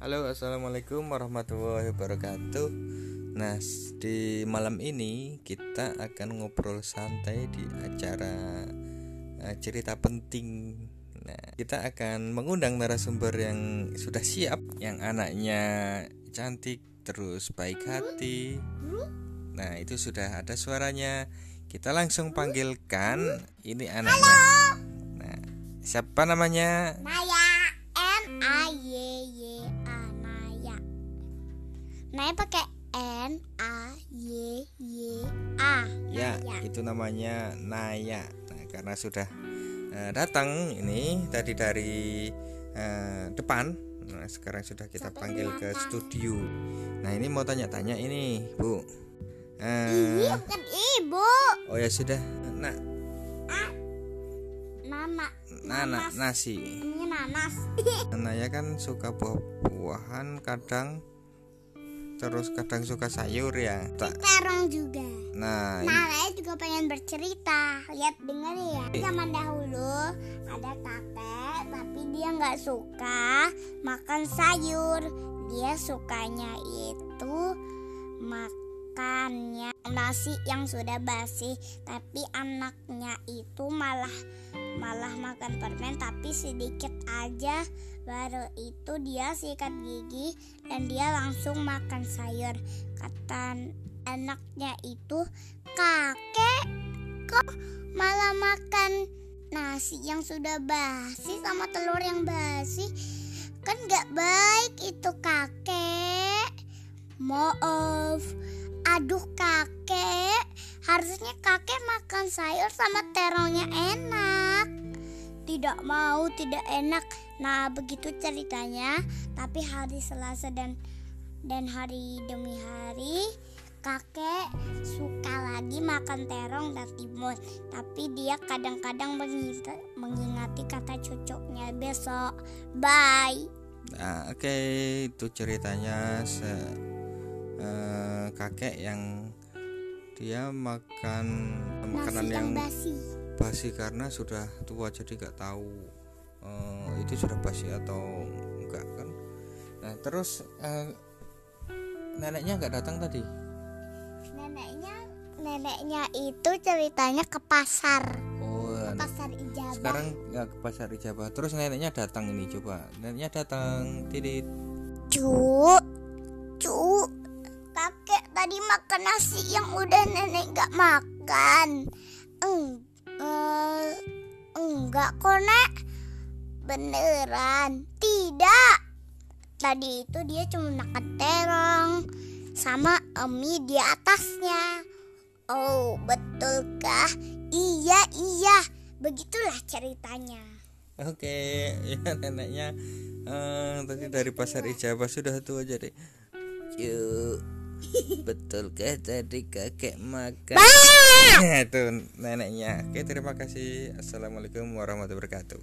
Halo, assalamualaikum warahmatullahi wabarakatuh. Nah, di malam ini kita akan ngobrol santai di acara uh, cerita penting. Nah, kita akan mengundang narasumber yang sudah siap, yang anaknya cantik, terus baik hati. Nah, itu sudah ada suaranya. Kita langsung panggilkan ini anaknya. Nah, siapa namanya? Naya Naya pakai N A Y Y A. Ya, Naya. itu namanya Naya. Nah, karena sudah eh, datang ini tadi dari eh, depan. Nah, sekarang sudah kita Sampai panggil ke belakang. studio. Nah, ini mau tanya-tanya ini, Bu. Bukan ibu. oh ya sudah. Nah, Nana. Nana Nanas. nasi. Ini nanas. Naya kan suka buah-buahan, kadang terus kadang suka sayur ya. Tak. Terong juga. Nah, Naya juga pengen bercerita. Lihat dengar ya. Zaman dahulu ada kakek tapi dia nggak suka makan sayur. Dia sukanya itu makannya nasi yang sudah basi. Tapi anaknya itu malah malah makan permen tapi sedikit aja. Baru itu dia sikat gigi dan dia langsung makan sayur. Kata anaknya itu kakek kok malah makan nasi yang sudah basi sama telur yang basi kan gak baik itu kakek maaf aduh kakek harusnya kakek makan sayur sama terongnya enak tidak mau tidak enak. Nah begitu ceritanya tapi hari Selasa dan dan hari demi hari kakek suka lagi makan terong dan timun. Tapi dia kadang-kadang mengingati, kata cucunya besok. Bye. Nah, oke itu ceritanya se eh, kakek yang dia makan makanan nasi yang yang basi basi karena sudah tua jadi nggak tahu eh, itu sudah basi atau enggak kan. Nah, terus eh, neneknya nggak datang tadi. neneknya neneknya itu ceritanya ke pasar Oh, ke pasar ijabah sekarang nggak ke pasar Ijabah. Terus neneknya datang ini coba. Neneknya datang tidit. cu cu kakek tadi makan nasi yang udah nenek gak makan Eng, eh, enggak kok nek. Beneran. Tidak. Tadi itu dia cuma makan terong sama mie di atasnya. Oh betulkah? Iya iya. Begitulah ceritanya. Oke, ya neneknya. Eh, tadi dari pasar Ijabah sudah tua jadi. Yuk, betul ke tadi kakek makan. Ya, itu neneknya. Oke terima kasih. Assalamualaikum warahmatullahi wabarakatuh.